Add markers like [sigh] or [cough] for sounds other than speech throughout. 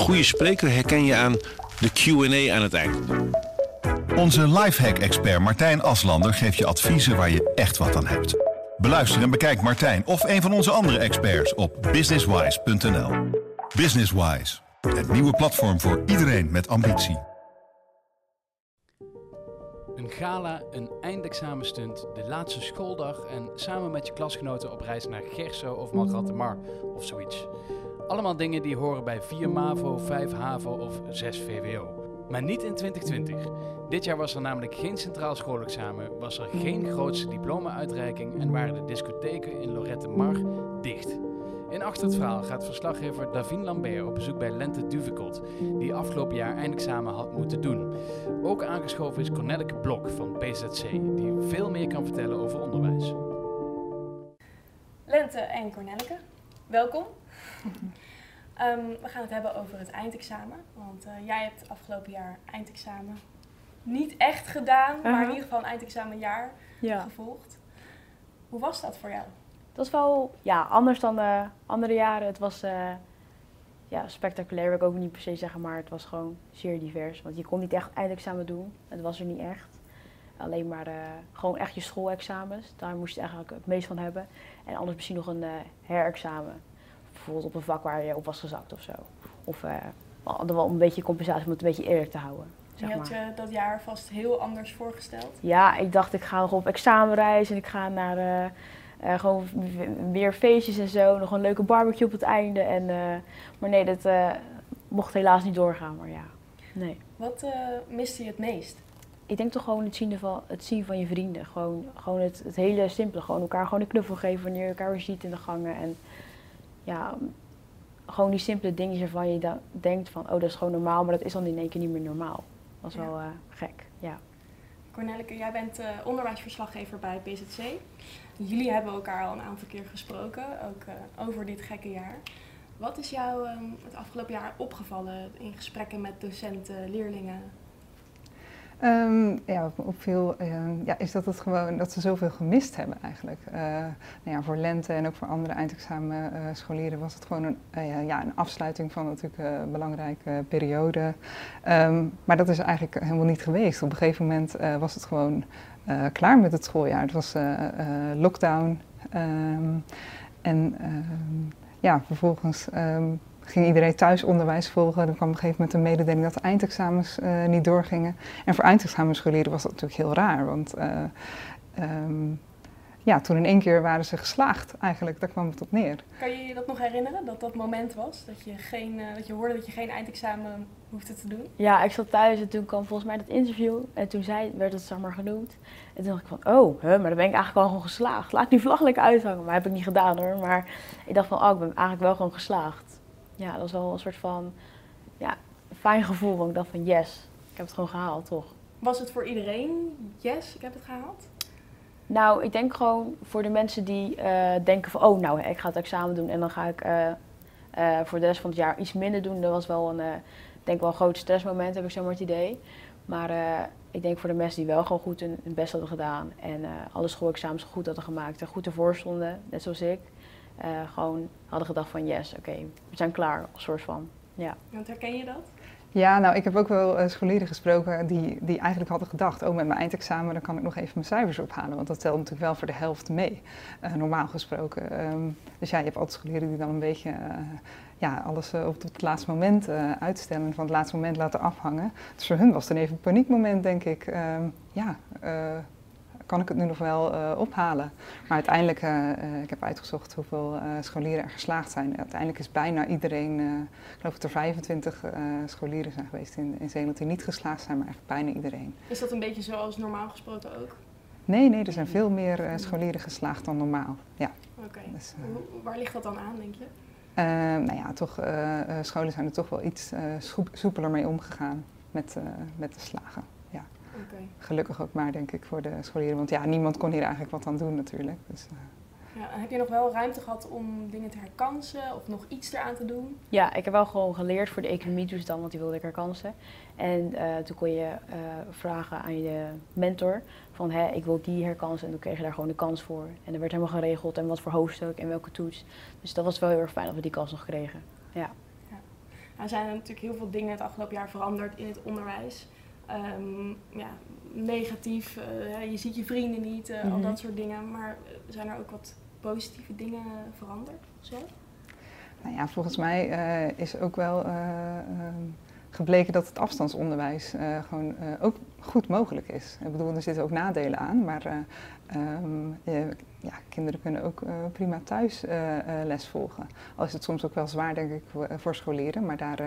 goede spreker herken je aan de Q&A aan het eind. Onze lifehack-expert Martijn Aslander geeft je adviezen waar je echt wat aan hebt. Beluister en bekijk Martijn of een van onze andere experts op businesswise.nl. Businesswise, het nieuwe platform voor iedereen met ambitie. Een gala, een eindexamenstunt, de laatste schooldag en samen met je klasgenoten op reis naar Gerso of Malgratte Mar of zoiets. Allemaal dingen die horen bij 4 MAVO, 5 HAVO of 6 VWO. Maar niet in 2020. Dit jaar was er namelijk geen centraal schoolexamen, was er geen grootste diploma-uitreiking en waren de discotheken in Lorette Mar dicht. In Achter het Verhaal gaat verslaggever Davine Lambert op bezoek bij Lente Duvekot, die afgelopen jaar eindexamen had moeten doen. Ook aangeschoven is Cornelike Blok van PZC, die veel meer kan vertellen over onderwijs. Lente en Cornelike, welkom. [laughs] Ehm, we gaan het hebben over het eindexamen. Want eh, jij hebt afgelopen jaar eindexamen niet echt gedaan, maar in Uh-huh. ieder geval een eindexamenjaar Ja, gevolgd. Hoe was dat voor jou? dat is wel ja, anders dan de andere jaren. Het was eh, ja, spectaculair, wil ik ook niet per se zeggen, maar het was gewoon zeer divers. Want je kon niet echt eindexamen doen, het was er niet echt. Alleen maar eh, gewoon echt je schoolexamens, daar moest je eigenlijk het meest van hebben. En anders misschien nog een eh, herexamen, bijvoorbeeld op een vak waar je op was gezakt of zo. Of eh, wel wel een beetje compensatie om het een beetje eerlijk te houden. Je Zeg had maar. je dat jaar vast heel anders voorgesteld. Ja, ik dacht ik ga nog op examenreis en ik ga naar gewoon weer feestjes en zo. Nog een leuke barbecue op het einde. En, maar nee, dat mocht helaas niet doorgaan. Maar ja, nee. Wat miste je het meest? Ik denk toch gewoon het zien van, het zien van je vrienden. Gewoon, gewoon het, het hele simpele. Gewoon elkaar gewoon een knuffel geven wanneer je elkaar weer ziet in de gangen. En ja, gewoon die simpele dingetjes waarvan je dan denkt van, oh dat is gewoon normaal. Maar dat is dan in één keer niet meer normaal. Dat is Ja. wel eh, gek, ja. Cornelike, jij bent eh, onderwijsverslaggever bij PZC. Jullie hebben elkaar al een aantal keer gesproken, ook eh, over dit gekke jaar. Wat is jou ehm, het afgelopen jaar opgevallen in gesprekken met docenten, leerlingen? Ehm, ja, wat me opviel ehm, ja, is dat, het gewoon, dat ze zoveel gemist hebben eigenlijk. Eh, nou ja, voor lente en ook voor andere eindexamenscholieren was het gewoon een, eh, ja, een afsluiting van natuurlijk eh, een belangrijke periode. Ehm, maar dat is eigenlijk helemaal niet geweest. Op een gegeven moment eh, was het gewoon eh, klaar met het schooljaar. Het was eh, eh, lockdown. En ja, vervolgens ging iedereen thuis onderwijs volgen. Er kwam op een gegeven moment een mededeling dat de eindexamens eh, niet doorgingen. En voor eindexamenscholieren was dat natuurlijk heel raar, want eh, ehm, ja, toen in één keer waren ze geslaagd eigenlijk, daar kwam het op neer. Kan je je dat nog herinneren, dat dat moment was? Dat je, geen, eh, dat je hoorde dat je geen eindexamen hoefde te doen? Ja, ik zat thuis en toen kwam volgens mij dat interview. En toen zei, werd het zeg maar genoemd. En toen dacht ik van, oh, hè, maar dan ben ik eigenlijk wel gewoon geslaagd. Laat die vlag lekker uithangen. Maar heb ik niet gedaan hoor. Maar ik dacht van, oh, ik ben eigenlijk wel gewoon geslaagd. Ja, dat was wel een soort van, ja, fijn gevoel. Want ik dacht van, yes, ik heb het gewoon gehaald, toch? Was het voor iedereen, yes, ik heb het gehaald? Nou, ik denk gewoon voor de mensen die eh, denken van, oh, nou, ik ga het examen doen en dan ga ik eh, eh, voor de rest van het jaar iets minder doen. Dat was wel een, denk wel een groot stressmoment, heb ik zo maar het idee. Maar ik denk voor de mensen die wel gewoon goed hun, hun best hadden gedaan en alle schoolexamens goed hadden gemaakt en goed ervoor stonden, net zoals ik, gewoon hadden gedacht van, yes, oké, we zijn klaar, een soort van. Ja. Want herken je dat? Ja, nou, ik heb ook wel eh, scholieren gesproken die, die eigenlijk hadden gedacht, oh, met mijn eindexamen dan kan ik nog even mijn cijfers ophalen, want dat telt natuurlijk wel voor de helft mee, eh, normaal gesproken. Ehm, dus ja, je hebt altijd scholieren die dan een beetje eh, ja, alles eh, op het laatste moment eh, uitstellen en van het laatste moment laten afhangen. Dus voor hun was het dan even een paniekmoment, denk ik. Ehm, ja, eh, kan ik het nu nog wel eh, ophalen? Maar uiteindelijk, eh, eh, ik heb uitgezocht hoeveel scholieren er geslaagd zijn. Uiteindelijk is bijna iedereen, ik geloof dat er 25 eh, scholieren zijn geweest in, in Zeeland die niet geslaagd zijn, maar echt bijna iedereen. Is dat een beetje zoals normaal gesproken ook? Nee, nee, er zijn veel meer scholieren geslaagd dan normaal. Ja, Oké. dus, Waar ligt dat dan aan, denk je? eh, nou ja, toch, scholen zijn er toch wel iets soep- soepeler mee omgegaan met, met de slagen. Ja, Oké. gelukkig ook maar, denk ik, voor de scholieren. Want ja, niemand kon hier eigenlijk wat aan doen natuurlijk. Dus, eh, Ja, en heb je nog wel ruimte gehad om dingen te herkansen of nog iets eraan te doen? Ja, ik heb wel gewoon geleerd voor de economie dus dan, want die wilde ik herkansen. En eh, toen kon je eh, vragen aan je mentor van hè, ik wil die herkansen en toen kreeg je daar gewoon de kans voor. En er werd helemaal geregeld en wat voor hoofdstuk en welke toets. Dus dat was wel heel erg fijn dat we die kans nog kregen. Ja. Er zijn natuurlijk heel veel dingen het afgelopen jaar veranderd in het onderwijs. Ehm, ja, negatief, eh, je ziet je vrienden niet, uh, al Mhm. dat soort dingen. Maar eh, zijn er ook wat positieve dingen veranderd? Zo? Nou ja, volgens mij eh, is ook wel eh, ehm, gebleken dat het afstandsonderwijs eh, gewoon eh, ook goed mogelijk is. Ik bedoel, er zitten ook nadelen aan, maar eh, ehm, ja, kinderen kunnen ook prima thuis les volgen. Al is het soms ook wel zwaar, denk ik, voor, scholieren, maar daar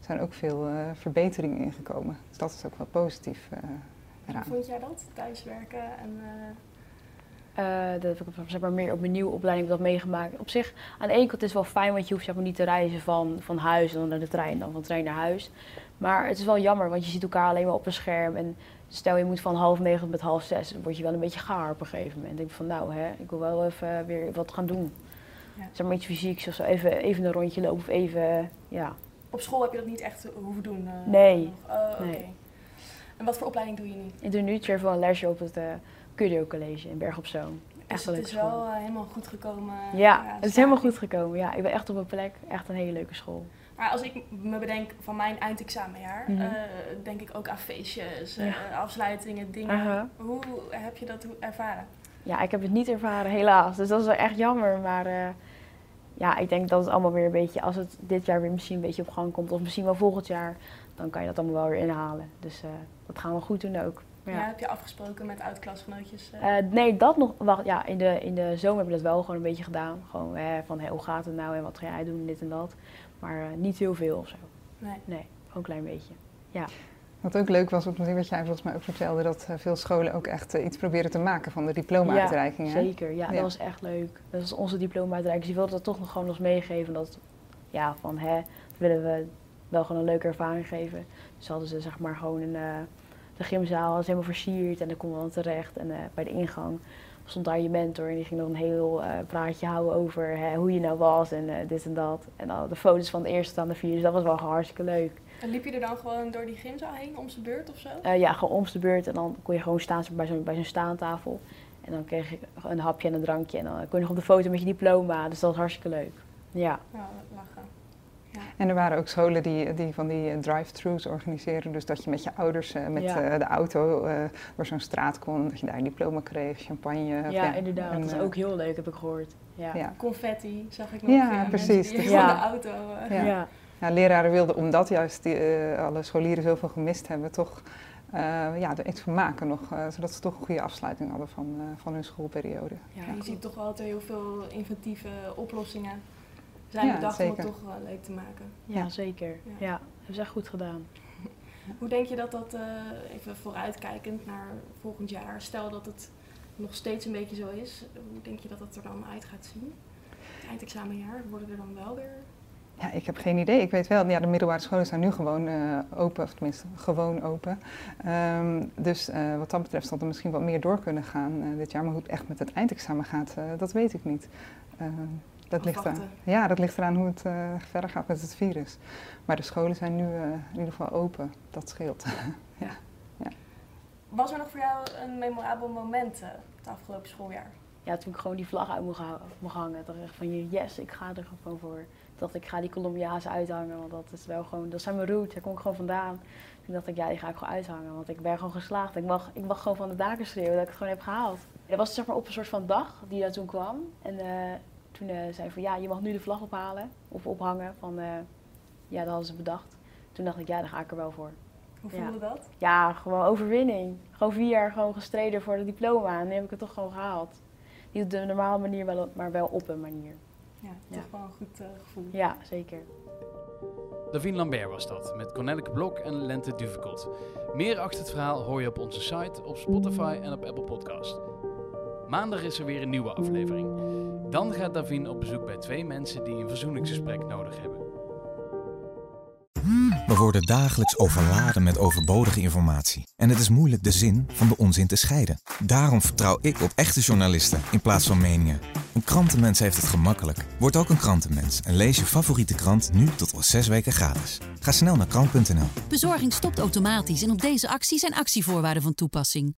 zijn ook veel verbeteringen in gekomen. Dus dat is ook wel positief eh, Hoe eraan. vond jij dat? Thuiswerken en... eh, Eh, dat heb ik zeg maar, meer op mijn nieuwe opleiding dat meegemaakt. Op zich, aan de ene kant is het wel fijn, want je hoeft zeg maar, niet te reizen van, van huis en dan naar de trein, dan van de trein naar huis. Maar het is wel jammer, want je ziet elkaar alleen maar op een scherm. En stel je moet van half negen tot met half zes, dan word je wel een beetje gaar op een gegeven moment. Ik denk van nou, hè, ik wil wel even weer wat gaan doen. Ja. Zeg maar iets fysieks of zo, even, even een rondje lopen of even, ja. op school heb je dat niet echt hoeven doen? eh, Nee. Oh. Nee. En wat voor opleiding doe je nu? Ik doe nu wel een lesje op het uh, Curio College in Berg op Zoom. Echt Dus het is school. wel eh, helemaal goed gekomen. Ja, het is helemaal goed gekomen. Ja, ik ben echt op mijn plek. Echt een hele leuke school. Maar als ik me bedenk van mijn eindexamenjaar, Mhm. eh, denk ik ook aan feestjes, eh, afsluitingen, dingen. Hoe heb je dat ervaren? Ja, ik heb het niet ervaren, helaas. Dus dat is wel echt jammer. Maar eh, ja, ik denk dat het allemaal weer een beetje, als het dit jaar weer misschien een beetje op gang komt, of misschien wel volgend jaar, dan kan je dat allemaal wel weer inhalen. Dus eh, dat gaan we goed doen ook. Ja. Ja. heb je afgesproken met oud-klasgenootjes? eh? Eh, nee, dat nog. Wacht, ja, in de, in de zomer hebben we dat wel gewoon een beetje gedaan. Gewoon eh, van hey, hoe gaat het nou en wat ga jij doen, dit en dat. Maar eh, niet heel veel of zo. nee. Nee, gewoon een klein beetje. Wat ook leuk was, op wat jij volgens mij ook vertelde, dat eh, veel scholen ook echt iets proberen te maken van de diploma-uitreiking. hè? Zeker, ja, Ja. dat was echt leuk. Dat is onze diploma-uitreiking. Dus die wilde dat toch nog gewoon eens meegeven. Dat, ja, van hè, dat willen we wel gewoon een leuke ervaring geven. Dus hadden ze zeg maar gewoon een, eh, de gymzaal was helemaal versierd en daar konden we dan terecht. En eh, bij de ingang stond daar je mentor en die ging nog een heel eh, praatje houden over hè, hoe je nou was en eh, dit en dat. En dan de foto's van de eerste aan de vierde, dus dat was wel hartstikke leuk. En liep je er dan gewoon door die gymzaal heen om zijn beurt of zo? Ja, gewoon om de beurt en dan kon je gewoon staan bij zo'n bij zo'n staantafel. En dan kreeg je een hapje en een drankje en dan kon je nog op de foto met je diploma. Dus dat was hartstikke leuk. Ja, Ja, lachen. En er waren ook scholen die, die van die eh, drive-thrus organiseren. Dus dat je met je ouders eh, met Ja. eh, de auto eh, door zo'n straat kon. Dat je daar een diploma kreeg, champagne. of ja, inderdaad. en, dat is ook heel leuk, heb ik gehoord. Ja, Ja. Confetti zag ik nog. Ja, precies. Die Ja. van de auto. Ja. ja. Ja, leraren wilden, omdat juist die, eh, alle scholieren zoveel gemist hebben, toch eh, ja, er iets van maken nog. eh, zodat ze toch een goede afsluiting hadden van, eh, van hun schoolperiode. Ja, je ziet toch er heel veel inventieve oplossingen zijn Ja, bedacht om zeker. het toch eh, leuk te maken. ja, Ja. zeker. Ja. Ja. dat hebben ze echt goed gedaan. [laughs] Hoe denk je dat dat, eh, even vooruitkijkend naar volgend jaar, stel dat het nog steeds een beetje zo is, hoe denk je dat het er dan uit gaat zien? Het eindexamenjaar, worden er dan wel weer... Ja, ik heb geen idee. Ik weet wel, ja, de middelbare scholen zijn nu gewoon eh, open, of tenminste gewoon open. Ehm, dus eh, wat dat betreft zal er misschien wat meer door kunnen gaan eh, dit jaar. Maar hoe het echt met het eindexamen gaat, eh, dat weet ik niet. Dat ligt ja, dat ligt eraan hoe het eh, verder gaat met het virus. Maar de scholen zijn nu eh, in ieder geval open. Dat scheelt. [laughs] Was er nog voor jou een memorabel moment eh, het afgelopen schooljaar? Ja, toen ik gewoon die vlag uit mocht, hangen, dacht ik echt van yes, ik ga er gewoon voor. Dacht ik, ga die Colombiaanse uithangen, want dat is wel gewoon, dat zijn mijn roots, daar kom ik gewoon vandaan. Toen dacht ik, ja, die ga ik gewoon uithangen, want ik ben gewoon geslaagd. Ik mag, ik mag gewoon van de daken schreeuwen dat ik het gewoon heb gehaald. Dat was zeg maar op een soort van dag die daar toen kwam. En eh, toen eh, zei ik van, ja, je mag nu de vlag ophalen of ophangen. Van, eh, ja, dat hadden ze bedacht. Toen dacht ik, ja, daar ga ik er wel voor. Hoe Ja. voelde dat? Ja, gewoon overwinning. Gewoon vier jaar gewoon gestreden voor de diploma en nu heb ik het toch gewoon gehaald. Niet op de normale manier, wel maar wel op een manier. Ja, Ja. toch wel een goed eh, gevoel. Ja, zeker. Davine Lambert was dat, met Cornelike Blok en Lente Duvekot. Meer achter het verhaal hoor je op onze site, op Spotify en op Apple Podcast. Maandag is er weer een nieuwe aflevering. Dan gaat Davine op bezoek bij twee mensen die een verzoeningsgesprek nodig hebben. We worden dagelijks overladen met overbodige informatie. En het is moeilijk de zin van de onzin te scheiden. Daarom vertrouw ik op echte journalisten in plaats van meningen. Een krantenmens heeft het gemakkelijk. Word ook een krantenmens en lees je favoriete krant nu tot al zes weken gratis. Ga snel naar krant.nl. Bezorging stopt automatisch en op deze actie zijn actievoorwaarden van toepassing.